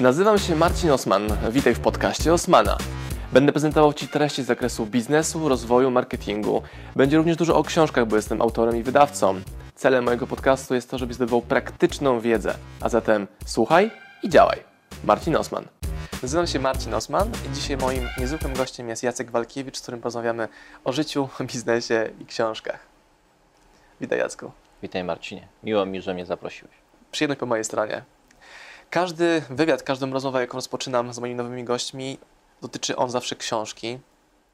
Nazywam się Marcin Osman. Witaj w podcaście Osmana. Będę prezentował Ci treści z zakresu biznesu, rozwoju, marketingu. Będzie również dużo o książkach, bo jestem autorem i wydawcą. Celem mojego podcastu jest to, żebyś zdobywał praktyczną wiedzę. A zatem słuchaj i działaj. Marcin Osman. Nazywam się Marcin Osman i dzisiaj moim niezwykłym gościem jest Jacek Walkiewicz, z którym porozmawiamy o życiu, biznesie i książkach. Witaj Jacku. Witaj Marcinie. Miło mi, że mnie zaprosiłeś. Przyjemność po mojej stronie. Każdy wywiad, każdą rozmowę, jaką rozpoczynam z moimi nowymi gośćmi, dotyczy on zawsze książki.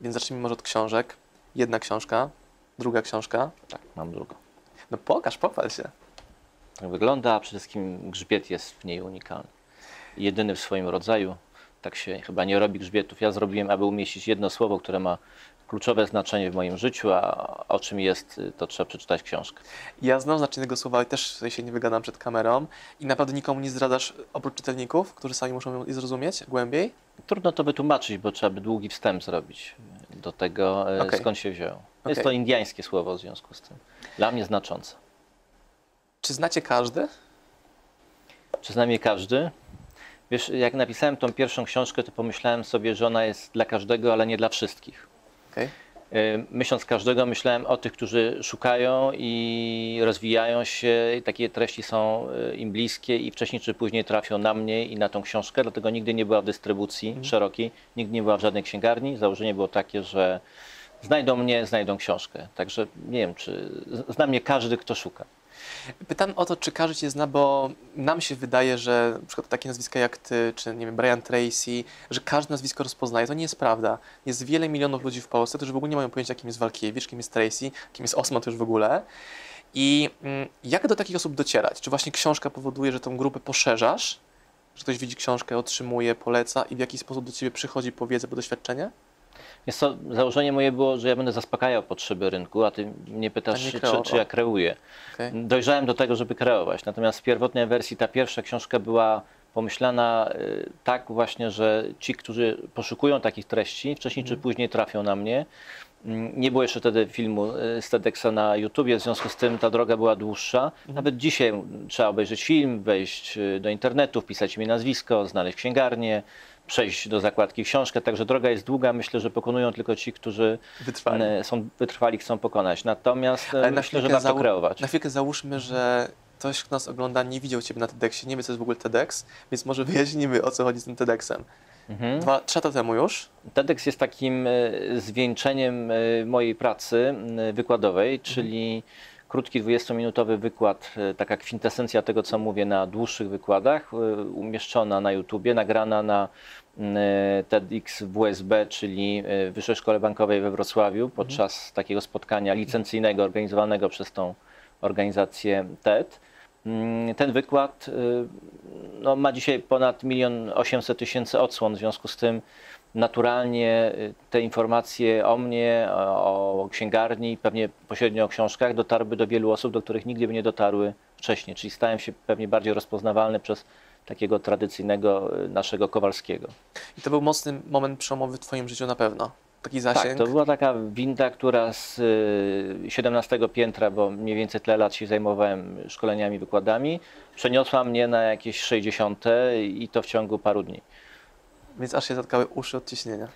Więc zacznijmy może od książek. Jedna książka, druga książka. Tak, mam drugą. No pokaż, pochwal się. Tak wygląda, a przede wszystkim grzbiet jest w niej unikalny. Jedyny w swoim rodzaju. Tak się chyba nie robi grzbietów. Ja zrobiłem, aby umieścić jedno słowo, które ma kluczowe znaczenie w moim życiu, a o czym jest, to trzeba przeczytać książkę. Ja znam znaczenie tego słowa i też się nie wygadam przed kamerą. I naprawdę nikomu nie zdradzasz oprócz czytelników, którzy sami muszą je zrozumieć głębiej? Trudno to wytłumaczyć, bo trzeba by długi wstęp zrobić do tego, okay. skąd się wzięło. Okay. Jest to indiańskie słowo w związku z tym. Dla mnie znaczące. Czy znacie każdy? Czy zna mnie każdy? Wiesz, jak napisałem tą pierwszą książkę, to pomyślałem sobie, że ona jest dla każdego, ale nie dla wszystkich. Okay. Myśląc każdego, myślałem o tych, którzy szukają i rozwijają się. I takie treści są e, im bliskie i wcześniej czy później trafią na mnie i na tą książkę. Dlatego nigdy nie była w dystrybucji mm. szerokiej, nigdy nie była w żadnej księgarni. Założenie było takie, że znajdą mnie, znajdą książkę. Także nie wiem, czy zna mnie każdy, kto szuka. Pytam o to, czy każdy Cię zna, bo nam się wydaje, że na przykład takie nazwiska jak Ty, czy nie wiem, Brian Tracy, że każde nazwisko rozpoznaje. To nie jest prawda. Jest wiele milionów ludzi w Polsce, którzy w ogóle nie mają pojęcia, kim jest Walkiewicz, kim jest Tracy, kim jest Osman już w ogóle. I mm, jak do takich osób docierać? Czy właśnie książka powoduje, że tą grupę poszerzasz? Że ktoś widzi książkę, otrzymuje, poleca i w jaki sposób do Ciebie przychodzi po wiedzę, po doświadczenie? Jest to, założenie moje było, że ja będę zaspokajał potrzeby rynku, a ty mnie pytasz, czy, czy, ja kreuję. Okay. Dojrzałem do tego, żeby kreować. Natomiast w pierwotnej wersji ta pierwsza książka była pomyślana y, tak właśnie, że ci, którzy poszukują takich treści, wcześniej czy mhm. później trafią na mnie. Mm, nie było jeszcze wtedy filmu y, z TEDxa na YouTubie, w związku z tym ta droga była dłuższa. Mhm. Nawet dzisiaj trzeba obejrzeć film, wejść y, do internetu, wpisać mi nazwisko, znaleźć księgarnię, przejść do zakładki książkę, także droga jest długa. Myślę, że pokonują tylko ci, którzy wytrwali. E, są wytrwali, chcą pokonać. Natomiast e, Ale myślę, że warto kreować. Na chwilkę załóżmy, że ktoś, kto nas ogląda, nie widział Ciebie na TEDxie, nie wie, co jest w ogóle TEDx, więc może wyjaśnimy, o co chodzi z tym TEDxem. Mhm. Dwa, trzy lata temu już. TEDx jest takim e, zwieńczeniem mojej pracy wykładowej, mhm. Krótki 20-minutowy wykład, taka kwintesencja tego, co mówię na dłuższych wykładach, umieszczona na YouTubie, nagrana na E, TEDx WSB, czyli e, Wyższej Szkole Bankowej we Wrocławiu, podczas mhm. takiego spotkania licencyjnego organizowanego przez tą organizację TED. Mm, ten wykład e, no, ma dzisiaj ponad 1 800 tysięcy odsłon, w związku z tym naturalnie te informacje o mnie, o księgarni, pewnie pośrednio o książkach dotarły do wielu osób, do których nigdy by nie dotarły wcześniej, czyli stałem się pewnie bardziej rozpoznawalny przez takiego tradycyjnego y, naszego Kowalskiego. I to był mocny moment przełomowy w Twoim życiu na pewno. Taki zasięg. Tak, to była taka winda, która z 17 y, piętra, bo mniej więcej tyle lat się zajmowałem szkoleniami, wykładami, przeniosła mnie na jakieś 60 i to w ciągu paru dni. Więc aż się zatkały uszy od ciśnienia.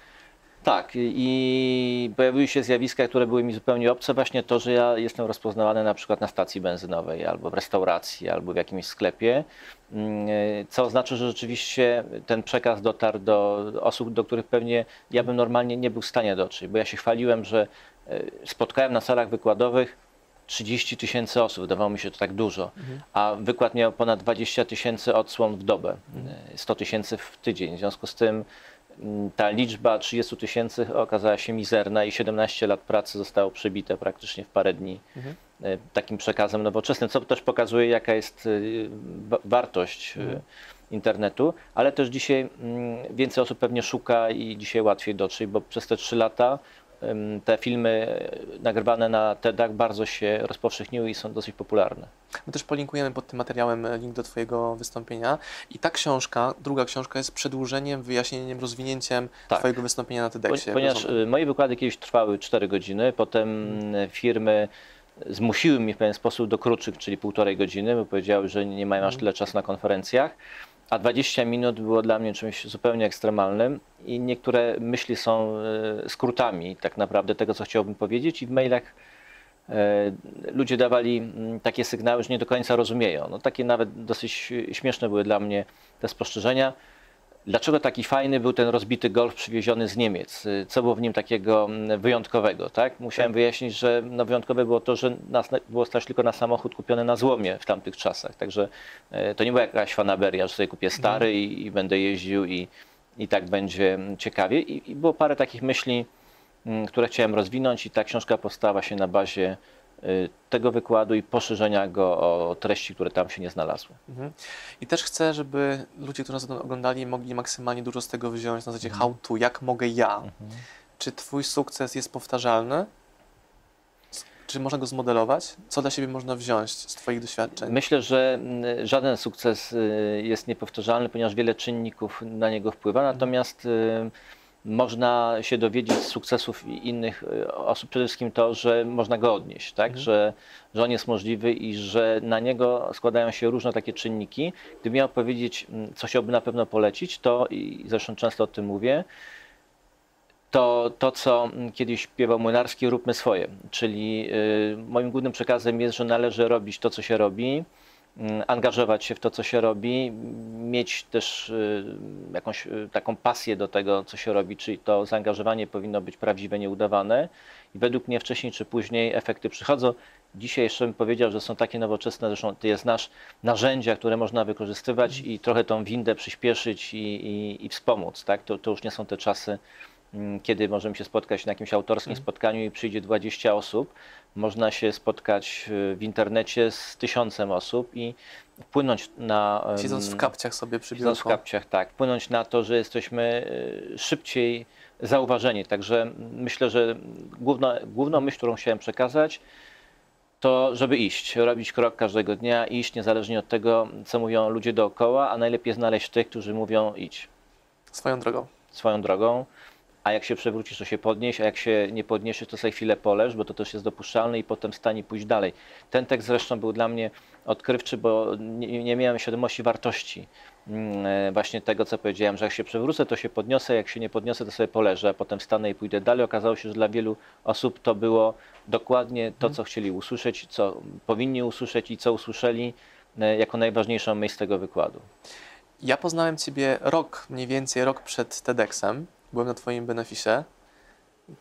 Tak, i pojawiły się zjawiska, które były mi zupełnie obce, właśnie to, że ja jestem rozpoznawany na przykład na stacji benzynowej, albo w restauracji, albo w jakimś sklepie, mm, co oznacza, że rzeczywiście ten przekaz dotarł do osób, do których pewnie ja bym normalnie nie był w stanie dotrzeć, bo ja się chwaliłem, że e, spotkałem na salach wykładowych 30 tysięcy osób, wydawało mi się to tak dużo, mhm. a wykład miał ponad 20 tysięcy odsłon w dobę, 100 mhm. tysięcy w tydzień, w związku z tym ta liczba 30 tysięcy okazała się mizerna i 17 lat pracy zostało przebite praktycznie w parę dni mhm. E, takim przekazem nowoczesnym, co też pokazuje, jaka jest e, wartość e, mhm. internetu, ale też dzisiaj mm, więcej osób pewnie szuka i dzisiaj łatwiej dotrzeć, bo przez te 3 lata te filmy nagrywane na TEDach bardzo się rozpowszechniły i są dosyć popularne. My też polinkujemy pod tym materiałem e, link do Twojego wystąpienia. I ta książka, druga książka jest przedłużeniem, wyjaśnieniem, rozwinięciem tak. Twojego wystąpienia na TEDxie. Ponieważ rozumiem. E, moje wykłady kiedyś trwały 4 godziny, potem hmm. firmy zmusiły mnie w pewien sposób do krótszych, czyli półtorej godziny, bo powiedziały, że nie mają aż hmm. tyle czasu na konferencjach. A 20 minut było dla mnie czymś zupełnie ekstremalnym i niektóre myśli są e, skrótami tak naprawdę tego, co chciałbym powiedzieć i w mailach e, ludzie dawali takie sygnały, że nie do końca rozumieją. No, takie nawet dosyć śmieszne były dla mnie te spostrzeżenia. Dlaczego taki fajny był ten rozbity golf przywieziony z Niemiec? Co było w nim takiego mm, wyjątkowego? Tak? Musiałem tak. wyjaśnić, że no wyjątkowe było to, że nas było stać tylko na samochód kupiony na złomie w tamtych czasach. Także e, to nie była jakaś fanaberia, że sobie kupię stary mhm. i, i, będę jeździł i, i tak będzie mm, ciekawie. I, I było parę takich myśli, mm, które chciałem rozwinąć i ta książka powstała się na bazie Y, tego wykładu i poszerzenia go o treści, które tam się nie znalazły. Mhm. I też chcę, żeby ludzie, którzy nas oglądali, mogli maksymalnie dużo z tego wyciągnąć na zasadzie mhm. how to, jak mogę ja. Mhm. Czy Twój sukces jest powtarzalny? Czy można go zmodelować? Co dla siebie można wziąć z Twoich doświadczeń? Myślę, że mm, żaden sukces y, jest niepowtarzalny, ponieważ wiele czynników na niego wpływa. Natomiast y, można się dowiedzieć z sukcesów innych e, osób, przede wszystkim to, że można go odnieść, tak? Mhm. że, że on jest możliwy i że na niego składają się różne takie czynniki. Gdybym miał powiedzieć, mm, co chciałbym na pewno polecić, to i zresztą często o tym mówię, to to, co mm, kiedyś śpiewał Młynarski, róbmy swoje. Czyli y, moim głównym przekazem jest, że należy robić to, co się robi, angażować się w to, co się robi, mieć też y, jakąś y, taką pasję do tego, co się robi, czyli to zaangażowanie powinno być prawdziwe, nieudawane i według mnie wcześniej czy później efekty przychodzą. Dzisiaj jeszcze bym powiedział, że są takie nowoczesne, zresztą to jest nasz narzędzia, które można wykorzystywać i trochę tą windę przyspieszyć i, i, i wspomóc. Tak? To, to już nie są te czasy, mm, kiedy możemy się spotkać na jakimś autorskim mhm. spotkaniu i przyjdzie 20 osób, można się spotkać e, w internecie z tysiącem osób i wpłynąć na... Siedząc w kapciach sobie przy Siedząc w kapciach, tak. Wpłynąć na to, że jesteśmy e, szybciej zauważeni. Także myślę, że główna, główną myśl, którą chciałem przekazać, to żeby iść, robić krok każdego dnia, iść niezależnie od tego, co mówią ludzie dookoła, a najlepiej znaleźć tych, którzy mówią idź. Swoją drogą. Swoją drogą a jak się przewrócisz, to się podnieś, a jak się nie podniesiesz, to sobie chwilę poleż, bo to też jest dopuszczalne i potem stanie pójść dalej. Ten tekst zresztą był dla mnie odkrywczy, bo nie, nie miałem świadomości wartości mm, e, właśnie tego, co powiedziałem, że jak się przewrócę, to się podniosę, jak się nie podniosę, to sobie poleżę, a potem wstanę i pójdę dalej. Okazało się, że dla wielu osób to było dokładnie to, co chcieli usłyszeć, co powinni usłyszeć i co usłyszeli e, jako najważniejszą myśl tego wykładu. Ja poznałem Ciebie rok, mniej więcej rok przed TEDxem byłem na Twoim beneficie,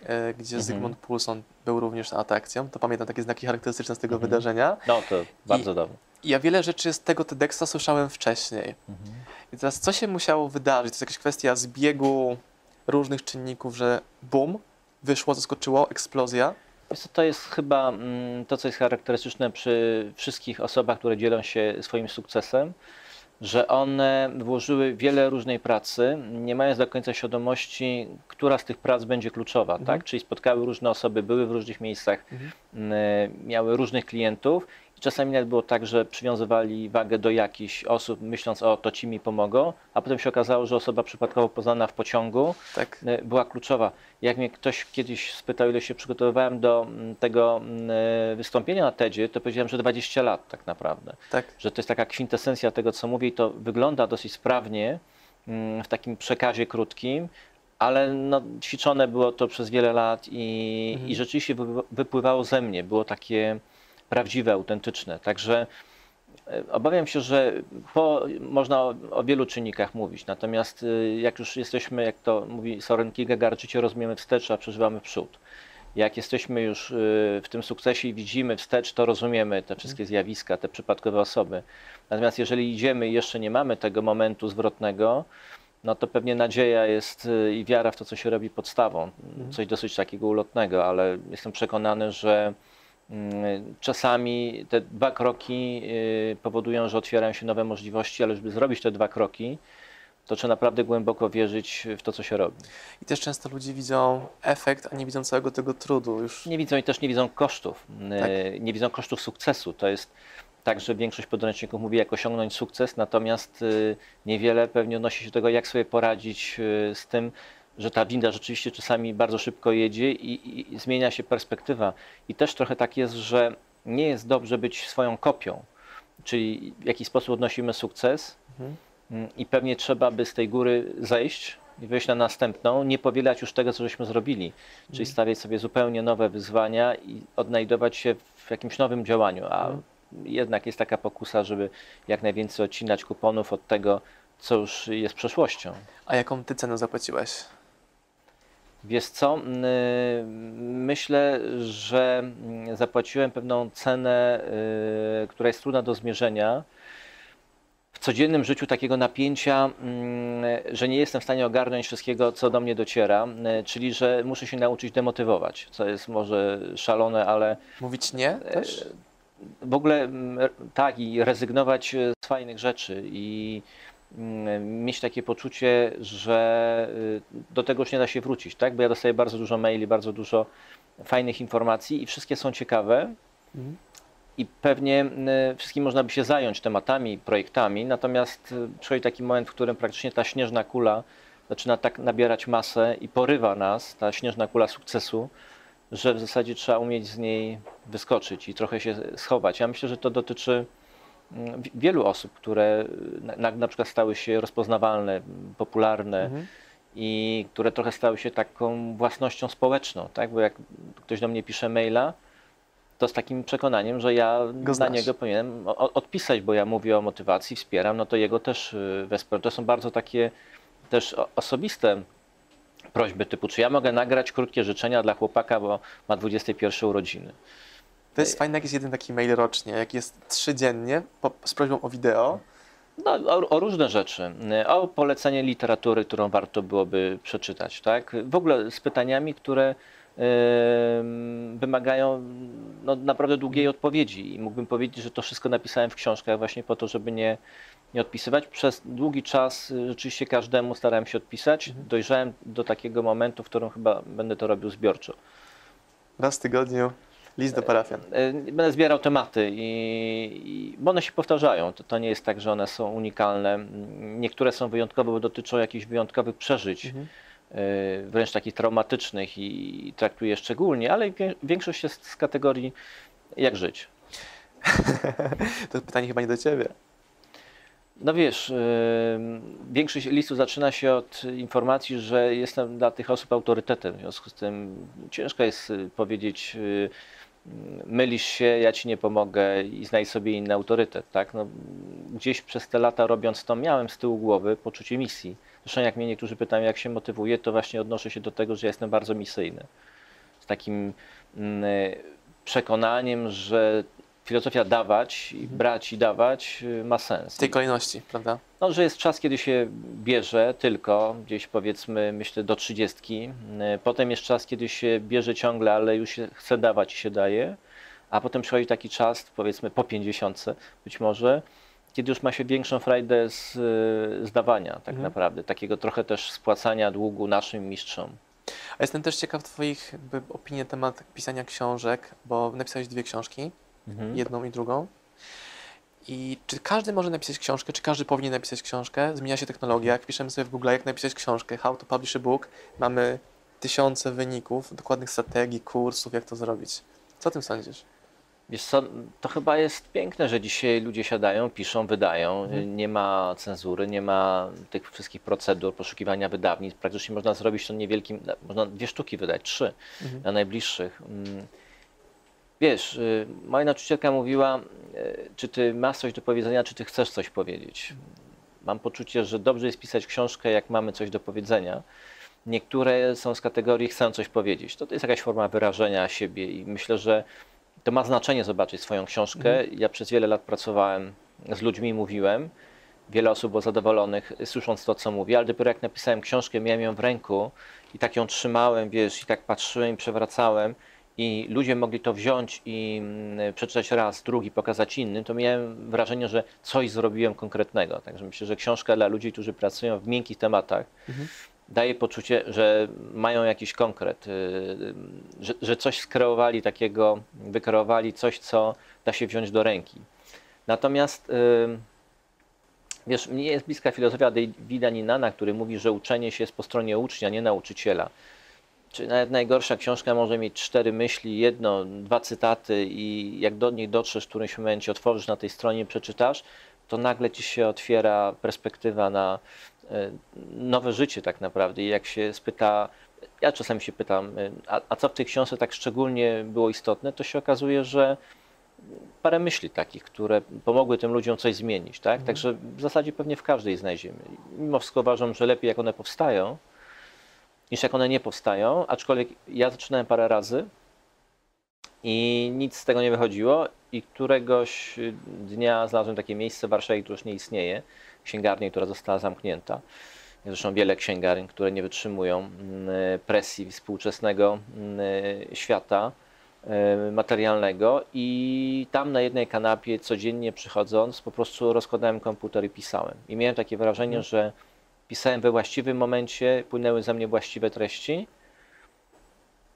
e, gdzie mhm. Zygmunt Pulson był również atrakcją. To pamiętam takie znaki charakterystyczne z tego mhm. wydarzenia. No to bardzo I, ja wiele rzeczy z tego TEDxa słyszałem wcześniej. Mhm. I teraz co się musiało wydarzyć? To jest jakaś kwestia zbiegu różnych czynników, że bum, wyszło, zaskoczyło, eksplozja? To jest chyba mm, to, co jest charakterystyczne przy wszystkich osobach, które dzielą się swoim sukcesem że one włożyły wiele różnej pracy, nie mając do końca świadomości, która z tych prac będzie kluczowa, mhm. tak? Czyli spotkały różne osoby, były w różnych miejscach, mhm. miały różnych klientów czasami nawet było tak, że przywiązywali wagę do jakichś osób, myśląc, o to ci mi pomogą, a potem się okazało, że osoba przypadkowo poznana w pociągu tak. E, była kluczowa. Jak mnie ktoś kiedyś spytał, ile się przygotowywałem do tego e, wystąpienia na TEDzie, to powiedziałem, że 20 lat tak naprawdę. Tak. Że to jest taka kwintesencja tego, co mówię i to wygląda dosyć sprawnie w takim przekazie krótkim, ale no, ćwiczone było to przez wiele lat i, mhm. i rzeczywiście wypływało ze mnie. Było takie prawdziwe, autentyczne. Także e, obawiam się, że po, można o, o, wielu czynnikach mówić, natomiast e, jak już jesteśmy, jak to mówi Soren Kierkegaard, życie rozumiemy wstecz, a przeżywamy w przód. Jak jesteśmy już e, w tym sukcesie i widzimy wstecz, to rozumiemy te wszystkie zjawiska, te przypadkowe osoby. Natomiast jeżeli idziemy i jeszcze nie mamy tego momentu zwrotnego, no to pewnie nadzieja jest i wiara w to, co się robi podstawą. Mhm. Coś dosyć takiego ulotnego, ale jestem przekonany, że czasami te dwa kroki y, powodują, że otwierają się nowe możliwości, ale żeby zrobić te dwa kroki, to trzeba naprawdę głęboko wierzyć w to, co się robi. I też często ludzie widzą efekt, a nie widzą całego tego trudu. Już... Nie widzą i też nie widzą kosztów. Y, tak. Nie widzą kosztów sukcesu. To jest tak, że większość podręczników mówi, jak osiągnąć sukces, natomiast y, niewiele pewnie odnosi się do tego, jak sobie poradzić z tym, że ta winda rzeczywiście czasami bardzo szybko jedzie i, i, zmienia się perspektywa. I też trochę tak jest, że nie jest dobrze być swoją kopią, czyli w jaki sposób odnosimy sukces, mhm. mm, i pewnie trzeba by z tej góry zejść i wejść na następną, nie powielać już tego, co żeśmy zrobili, czyli Mhm. stawiać sobie zupełnie nowe wyzwania i odnajdować się w jakimś nowym działaniu, a Mhm. jednak jest taka pokusa, żeby jak najwięcej odcinać kuponów od tego, co już jest przeszłością. A jaką ty cenę zapłaciłeś? Wiesz co, myślę, że zapłaciłem pewną cenę, y, która jest trudna do zmierzenia. W codziennym życiu takiego napięcia, że nie jestem w stanie ogarnąć wszystkiego, co do mnie dociera, czyli że muszę się nauczyć demotywować, co jest może szalone, ale Mówić nie też? w ogóle tak i rezygnować e, z fajnych rzeczy i mieć takie poczucie, że y, do tego już nie da się wrócić, tak? Bo ja dostaję bardzo dużo maili, bardzo dużo fajnych informacji i wszystkie są ciekawe Mhm. i pewnie y, wszystkim można by się zająć tematami, projektami, natomiast y, przychodzi taki moment, w którym praktycznie ta śnieżna kula zaczyna tak nabierać masę i porywa nas, ta śnieżna kula sukcesu, że w zasadzie trzeba umieć z niej wyskoczyć i trochę się schować. Ja myślę, że to dotyczy mm, wielu osób, które na, na, przykład stały się rozpoznawalne, popularne Mhm. i które trochę stały się taką własnością społeczną, tak? Bo jak ktoś do mnie pisze maila, to z takim przekonaniem, że ja na niego powinienem odpisać, bo ja mówię o motywacji, wspieram, no to jego też y, wesprę. To są bardzo takie też osobiste prośby typu, czy ja mogę nagrać krótkie życzenia dla chłopaka, bo ma 21 urodziny. To jest fajne, jak jest jeden taki mail rocznie, jak jest trzy dziennie po, z prośbą o wideo. No, o, o różne rzeczy. O polecenie literatury, którą warto byłoby przeczytać, tak? W ogóle z pytaniami, które em, wymagają no, naprawdę długiej odpowiedzi. I mógłbym powiedzieć, że to wszystko napisałem w książkach właśnie po to, żeby nie, nie odpisywać. Przez długi czas y, rzeczywiście każdemu starałem się odpisać. Dojrzałem do takiego momentu, w którym chyba będę to robił zbiorczo. Raz w tygodniu list do parafian. E, Będę zbierał tematy, i, i, bo one się powtarzają. To, to nie jest tak, że one są unikalne. Niektóre są wyjątkowe, bo dotyczą jakichś wyjątkowych przeżyć, Mhm. e, wręcz takich traumatycznych i, traktuję szczególnie, ale większość jest z kategorii jak żyć. To pytanie chyba nie do ciebie. No wiesz, ym, większość listu zaczyna się od informacji, że jestem dla tych osób autorytetem. W związku z tym ciężko jest powiedzieć, mylisz się, ja ci nie pomogę i znajdź sobie inny autorytet. Tak? No, gdzieś przez te lata robiąc to, miałem z tyłu głowy poczucie misji. Zresztą jak mnie niektórzy pytają, jak się motywuję, to właśnie odnoszę się do tego, że jestem bardzo misyjny. Z takim mm, przekonaniem, że filozofia dawać, i brać i dawać y, ma sens. W tej kolejności, prawda? No, że jest czas, kiedy się bierze tylko, gdzieś powiedzmy, myślę do trzydziestki. Y, Potem jest czas, kiedy się bierze ciągle, ale już się chce dawać i się daje. A potem przychodzi taki czas, powiedzmy po pięćdziesiątce być może, kiedy już ma się większą frajdę z, z dawania tak Mhm. naprawdę. Takiego trochę też spłacania długu naszym mistrzom. A jestem też ciekaw Twoich opinii na temat pisania książek, bo napisałeś dwie książki, Mhm. jedną i drugą. I czy każdy może napisać książkę, czy każdy powinien napisać książkę? Zmienia się technologia. Jak piszemy sobie w Google, jak napisać książkę, how to publish a book, mamy tysiące wyników, dokładnych strategii, kursów, jak to zrobić. Co o tym sądzisz? Wiesz co, to chyba jest piękne, że dzisiaj ludzie siadają, piszą, wydają. Mhm. Nie ma cenzury, nie ma tych wszystkich procedur poszukiwania wydawnictw. Praktycznie można zrobić to niewielkim, można dwie sztuki wydać, trzy Mhm. na najbliższych. Wiesz, y, moja nauczycielka mówiła, y, czy ty masz coś do powiedzenia, czy ty chcesz coś powiedzieć. Mam poczucie, że dobrze jest pisać książkę, jak mamy coś do powiedzenia. Niektóre są z kategorii chcę coś powiedzieć. To, to jest jakaś forma wyrażenia siebie i myślę, że to ma znaczenie zobaczyć swoją książkę. Ja przez wiele lat pracowałem z ludźmi, mówiłem. Wiele osób było zadowolonych, słysząc to, co mówię, ale dopiero jak napisałem książkę, miałem ją w ręku i tak ją trzymałem, wiesz, i tak patrzyłem i przewracałem i ludzie mogli to wziąć i mm, przeczytać raz, drugi, pokazać innym, to miałem wrażenie, że coś zrobiłem konkretnego. Także myślę, że książka dla ludzi, którzy pracują w miękkich tematach, Mhm. daje poczucie, że mają jakiś konkret, y, że, że coś skreowali takiego, wykreowali coś, co da się wziąć do ręki. Natomiast y, wiesz, mnie jest bliska filozofia Davida Ninana, który mówi, że uczenie się jest po stronie ucznia, nie nauczyciela. Czy nawet najgorsza książka może mieć cztery myśli, jedno, dwa cytaty i jak do nich dotrzesz w którymś momencie, otworzysz na tej stronie, przeczytasz, to nagle ci się otwiera perspektywa na e, nowe życie tak naprawdę. I jak się spyta, ja czasami się pytam, e, a, a co w tej książce tak szczególnie było istotne, to się okazuje, że parę myśli takich, które pomogły tym ludziom coś zmienić, tak? Mhm. Także w zasadzie pewnie w każdej znajdziemy. Mimo wszystko uważam, że lepiej jak one powstają, niż jak one nie powstają, aczkolwiek ja zaczynałem parę razy i nic z tego nie wychodziło i któregoś dnia znalazłem takie miejsce w Warszawie, które już nie istnieje, księgarnię, która została zamknięta. Zresztą wiele księgarni, które nie wytrzymują mm, presji współczesnego mm, świata e, materialnego i tam na jednej kanapie codziennie przychodząc po prostu rozkładałem komputer i pisałem. I miałem takie wrażenie, mhm. że pisałem we właściwym momencie, płynęły ze mnie właściwe treści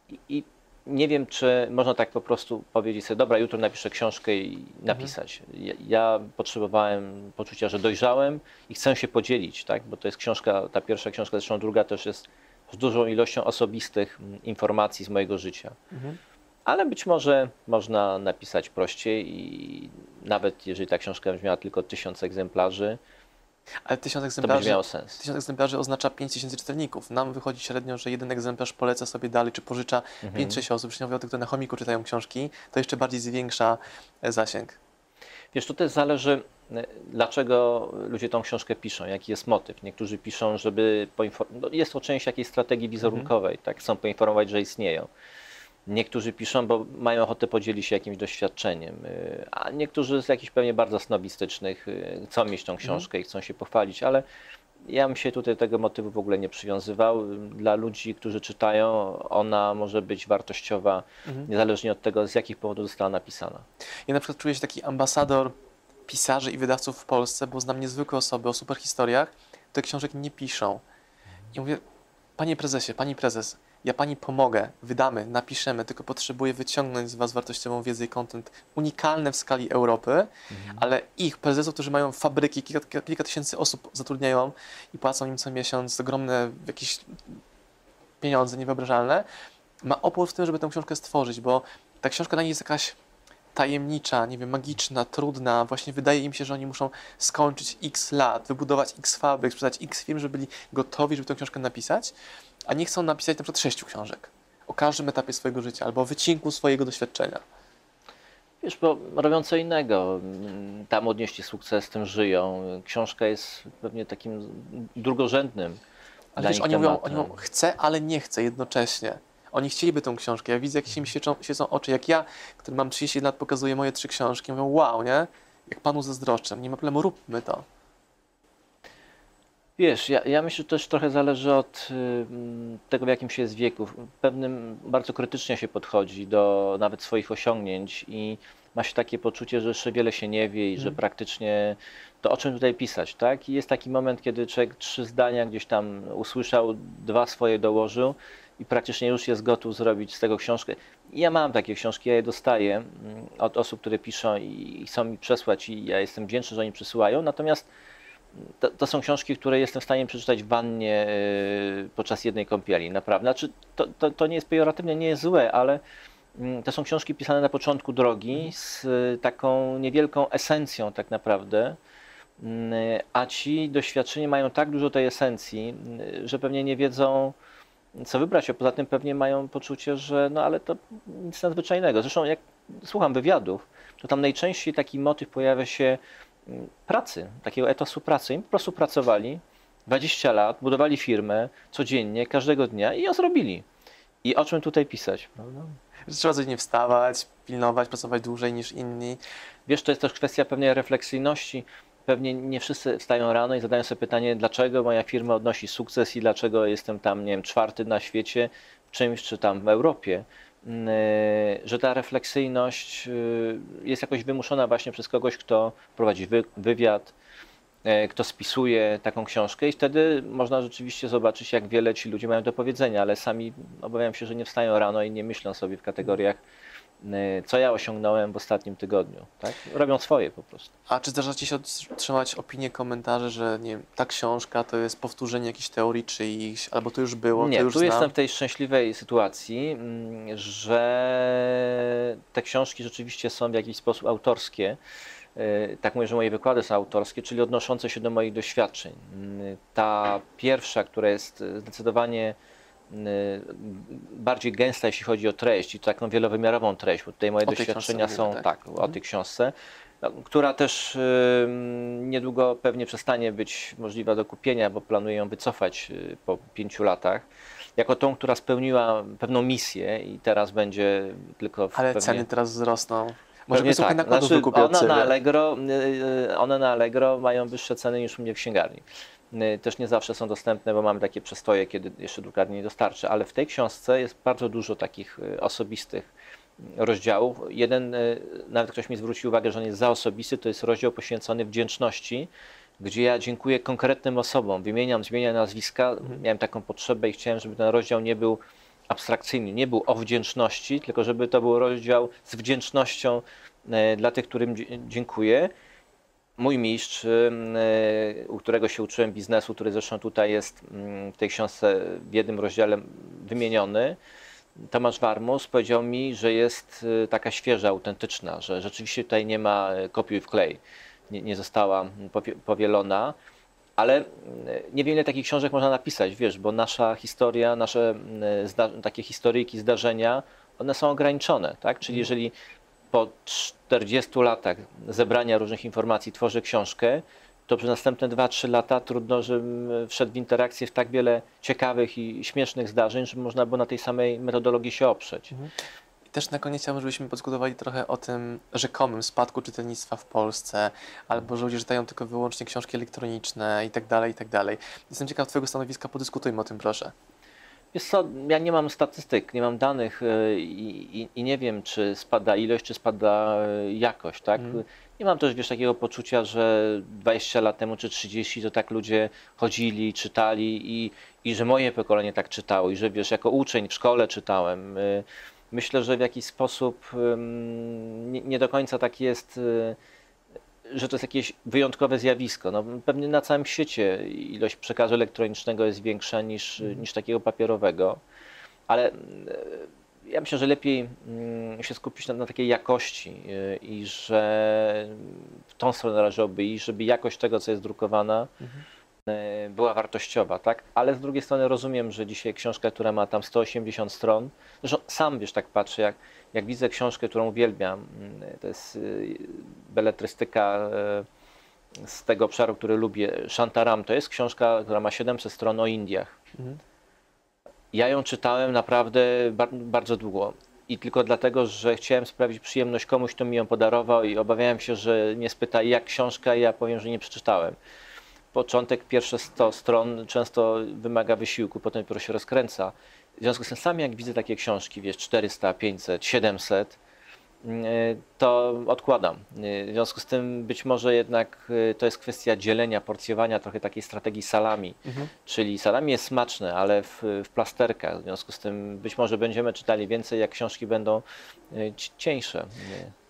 i, i nie wiem, czy można tak po prostu powiedzieć sobie, dobra, jutro napiszę książkę i napisać. Ja, ja, potrzebowałem poczucia, że dojrzałem i chcę się podzielić, tak? bo to jest książka, ta pierwsza książka, zresztą druga też jest z dużą ilością osobistych mm, informacji z mojego życia. Mhm. Ale być może można napisać prościej i nawet jeżeli ta książka miała tylko tysiąc egzemplarzy, ale tysiąc egzemplarzy, to sens. tysiąc egzemplarzy oznacza 5000 czytelników. Nam wychodzi średnio, że jeden egzemplarz poleca sobie dalej, czy pożycza mhm. 5-6 osób. Już nie mówię o tych, które na chomiku czytają książki. To jeszcze bardziej zwiększa e, zasięg. Wiesz, to też zależy, e, dlaczego ludzie tą książkę piszą, jaki jest motyw. Niektórzy piszą, żeby poinformować, no jest to część jakiejś strategii wizerunkowej, mhm. tak, chcą poinformować, że istnieją. Niektórzy piszą, bo mają ochotę podzielić się jakimś doświadczeniem, y, a niektórzy z jakichś pewnie bardzo snobistycznych y, chcą mieć tą książkę i chcą się pochwalić, ale ja bym się tutaj tego motywu w ogóle nie przywiązywał. Dla ludzi, którzy czytają, ona może być wartościowa, mhm. niezależnie od tego, z jakich powodów została napisana. Ja na przykład czuję się taki ambasador pisarzy i wydawców w Polsce, bo znam niezwykłe osoby o super historiach, które książek nie piszą. I mówię, panie prezesie, pani prezes, ja pani pomogę, wydamy, napiszemy, tylko potrzebuję wyciągnąć z was wartościową wiedzę i kontent unikalny w skali Europy, mhm. ale ich prezesów, którzy mają fabryki, kilka, kilka tysięcy osób zatrudniają i płacą im co miesiąc ogromne jakieś pieniądze niewyobrażalne, ma opór w tym, żeby tę książkę stworzyć, bo ta książka dla nich jest jakaś tajemnicza, nie wiem, magiczna, trudna. Właśnie wydaje im się, że oni muszą skończyć x lat, wybudować x fabryk, sprzedać x firm, żeby byli gotowi, żeby tę książkę napisać a nie chcą napisać na przykład sześciu książek o każdym etapie swojego życia albo o wycinku swojego doświadczenia. Wiesz, bo robią co innego. Tam odnieśli sukces, tym żyją. Książka jest pewnie takim drugorzędnym. Ale wiesz, oni mówią, oni mówią, chcę, ale nie chcę jednocześnie. Oni chcieliby tę książkę. Ja widzę, jak się mi świecą, świecą oczy. Jak ja, który mam 30 lat, pokazuję moje trzy książki, mówią, wow, nie? Jak panu zazdroszczę. Nie ma problemu, róbmy to. Wiesz, ja, ja myślę, że też trochę zależy od y, tego, w jakim się jest wieku. Pewnym bardzo krytycznie się podchodzi do nawet swoich osiągnięć i ma się takie poczucie, że jeszcze wiele się nie wie i że mhm. praktycznie to o czym tutaj pisać, tak? I jest taki moment, kiedy człowiek trzy zdania gdzieś tam usłyszał, dwa swoje dołożył i praktycznie już jest gotów zrobić z tego książkę. Ja mam takie książki, ja je dostaję mm, od osób, które piszą i chcą mi przesłać i ja jestem wdzięczny, że oni przysyłają, natomiast to, to, są książki, które jestem w stanie przeczytać w wannie yy, podczas jednej kąpieli, naprawdę. Znaczy, to, to, to nie jest pejoratywne, nie jest złe, ale yy, to są książki pisane na początku drogi mhm. z yy, taką niewielką esencją tak naprawdę, mm, a ci doświadczeni mają tak dużo tej esencji, y, że pewnie nie wiedzą, co wybrać, a poza tym pewnie mają poczucie, że no ale to nic nadzwyczajnego. Zresztą jak słucham wywiadów, to tam najczęściej taki motyw pojawia się pracy, takiego etosu pracy. Im po prostu pracowali 20 lat, budowali firmę codziennie, każdego dnia i ją zrobili. I o czym tutaj pisać, prawda? Że trzeba codziennie wstawać, pilnować, pracować dłużej niż inni. Wiesz, to jest też kwestia pewnej refleksyjności. Pewnie nie wszyscy wstają rano i zadają sobie pytanie, dlaczego moja firma odnosi sukces i dlaczego jestem tam, nie wiem, czwarty na świecie w czymś, czy tam w Europie. Mm, e, że ta refleksyjność y, jest jakoś wymuszona właśnie przez kogoś, kto prowadzi wywiad, e, kto spisuje taką książkę i wtedy można rzeczywiście zobaczyć, jak wiele ci ludzie mają do powiedzenia, ale sami obawiam się, że nie wstają rano i nie myślą sobie w kategoriach Y, co ja osiągnąłem w ostatnim tygodniu. Tak? Robią swoje po prostu. A czy zdarza Ci się otrzymać opinie, komentarze, że nie wiem, ta książka to jest powtórzenie jakiejś teorii czyichś, albo to już było, nie, to już tu znam. jestem w tej szczęśliwej sytuacji, mm, że te książki rzeczywiście są w jakiś sposób autorskie tak mówię, że moje wykłady są autorskie, czyli odnoszące się do moich doświadczeń. Mm, ta pierwsza, która jest zdecydowanie bardziej gęsta, jeśli chodzi o treść i taką wielowymiarową treść, bo tutaj moje o doświadczenia są tak, tak o mhm. tej książce, no, która też niedługo pewnie przestanie być możliwa do kupienia, bo planuję ją wycofać y, po pięciu latach jako tą, która spełniła pewną misję i teraz będzie tylko w Ale pewnie... ceny teraz wzrosną. Może nie tak. Znaczy, one, na Allegro, y, y, one na Allegro mają wyższe ceny niż u mnie w księgarni. Y, też nie zawsze są dostępne, bo mamy takie przestoje, kiedy jeszcze drukarnia nie dostarczy, ale w tej książce jest bardzo dużo takich osobistych rozdziałów. Jeden, nawet ktoś mi zwrócił uwagę, że on jest za osobisty, to jest rozdział poświęcony wdzięczności gdzie ja dziękuję konkretnym osobom, wymieniam, zmieniam nazwiska. Mhm. Miałem taką potrzebę i chciałem, żeby ten rozdział nie był abstrakcyjny, nie był o wdzięczności, tylko żeby to był rozdział z wdzięcznością dla tych, którym dziękuję. Mój mistrz, e, u którego się uczyłem biznesu, który zresztą tutaj jest w tej książce w jednym rozdziale wymieniony, Tomasz Warmus powiedział mi, że jest e, taka świeża, autentyczna, że rzeczywiście tutaj nie ma kopiuj w klej nie, nie została powielona. Ale nie wiem, ile takich książek można napisać, wiesz, bo nasza historia, nasze takie historyjki, zdarzenia, one są ograniczone, tak? Czyli mhm. jeżeli po 40 latach zebrania różnych informacji tworzę książkę, to przez następne 2-3 lata trudno, żebym wszedł w interakcję w tak wiele ciekawych i śmiesznych zdarzeń, żeby można było na tej samej metodologii się oprzeć. Mhm też na koniec chciałbym, żebyśmy podyskutowali trochę o tym rzekomym spadku czytelnictwa w Polsce, albo że ludzie czytają tylko wyłącznie książki elektroniczne i tak dalej, i tak dalej. Jestem ciekaw Twojego stanowiska, podyskutujmy o tym proszę. Wiesz co, ja nie mam statystyk, nie mam danych y, i, i, i nie wiem, czy spada ilość, czy spada y, jakość, tak? Mm. Nie mam też, wiesz, takiego poczucia, że 20 lat temu czy 30 to tak ludzie chodzili, czytali i, i że moje pokolenie tak czytało i że, wiesz, jako uczeń w szkole czytałem. Y, myślę, że w jakiś sposób nie, nie do końca tak jest, że to jest jakieś wyjątkowe zjawisko. No, pewnie na całym świecie ilość przekazu elektronicznego jest większa niż, mhm. niż takiego papierowego, ale y, ja myślę, że lepiej mm, się skupić na, na takiej jakości y, i że w tą stronę należałoby iść, żeby jakość tego, co jest drukowana, mhm E, była wartościowa, tak? Ale z drugiej strony rozumiem, że dzisiaj książka, która ma tam 180 stron, zresztą sam wiesz, tak patrzę, jak, jak widzę książkę, którą uwielbiam, mm, to jest y, beletrystyka e, z tego obszaru, który lubię, Shantaram, to jest książka, która ma 700 stron o Indiach. Mhm. Ja ją czytałem naprawdę bardzo długo. I tylko dlatego, że chciałem sprawić przyjemność komuś, kto mi ją podarował i obawiałem się, że nie spyta jak książka i ja powiem, że nie przeczytałem początek, pierwsze 100 stron często wymaga wysiłku, potem dopiero się rozkręca. W związku z tym sam jak widzę takie książki, wiesz, 400, 500, 700, to odkładam. W związku z tym być może jednak y, to jest kwestia dzielenia, porcjowania trochę takiej strategii salami. Mhm. Czyli salami jest smaczne, ale w, w plasterkach. W związku z tym być może będziemy czytali więcej, jak książki będą y, cieńsze.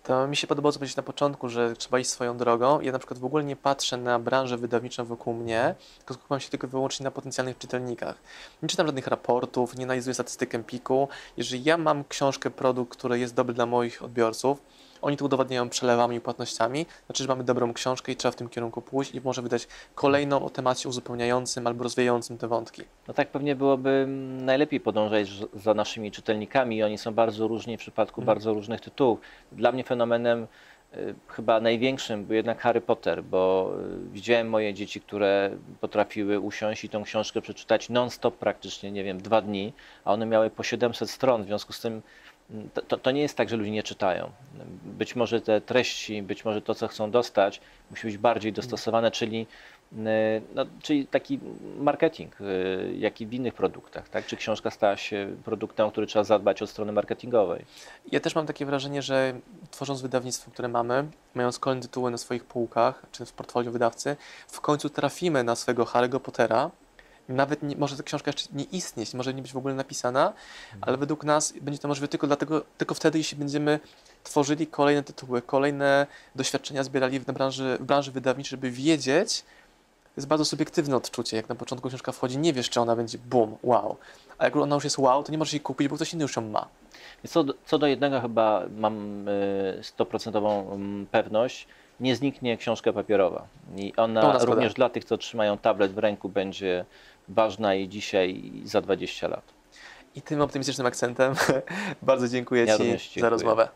To mi się podobało, co powiedzieć na początku, że trzeba iść swoją drogą. Ja na przykład w ogóle nie patrzę na branżę wydawniczą wokół mnie, tylko skupiam się tylko wyłącznie na potencjalnych czytelnikach. Nie czytam żadnych raportów, nie analizuję statystyk Empiku. Jeżeli ja mam książkę, produkt, który jest dobry dla moich odbiorców, oni to udowadniają przelewami i płatnościami, znaczy, że mamy dobrą książkę i trzeba w tym kierunku pójść i może wydać kolejną o temacie uzupełniającym albo rozwijającym te wątki. No tak pewnie byłoby najlepiej podążać za naszymi czytelnikami. Oni są bardzo różni w przypadku mhm. bardzo różnych tytułów. Dla mnie fenomenem y, chyba największym był jednak Harry Potter, bo y, widziałem moje dzieci, które potrafiły usiąść i tą książkę przeczytać non-stop praktycznie, nie wiem, dwa dni, a one miały po 700 stron, w związku z tym to, to, nie jest tak, że ludzie nie czytają. Być może te treści, być może to, co chcą dostać, musi być bardziej dostosowane, czyli, e, no, czyli taki marketing, e, jak i w innych produktach. Tak? Czy książka stała się produktem, o który trzeba zadbać od strony marketingowej? Ja też mam takie wrażenie, że tworząc wydawnictwo, które mamy, mając kolejne tytuły na swoich półkach, czy w portfolio wydawcy, w końcu trafimy na swego Harry'ego Pottera, nawet nie, może ta książka jeszcze nie istnieć, może nie być w ogóle napisana, mhm. ale według nas będzie to możliwe tylko, dlatego, tylko wtedy, jeśli będziemy tworzyli kolejne tytuły, kolejne doświadczenia zbierali w branży, w branży wydawniczej, żeby wiedzieć, to jest bardzo subiektywne odczucie, jak na początku książka wchodzi, nie wiesz, czy ona będzie boom, wow, a jak ona już jest wow, to nie możesz jej kupić, bo ktoś inny już ją ma. Co do, co do jednego chyba mam y, stoprocentową mm, pewność, nie zniknie książka papierowa. I ona zgoda. również dla tych, co trzymają tablet w ręku, będzie ważna i dzisiaj, i za 20 lat. I tym optymistycznym akcentem bardzo dziękuję Ja Ci również za dziękuję. rozmowę.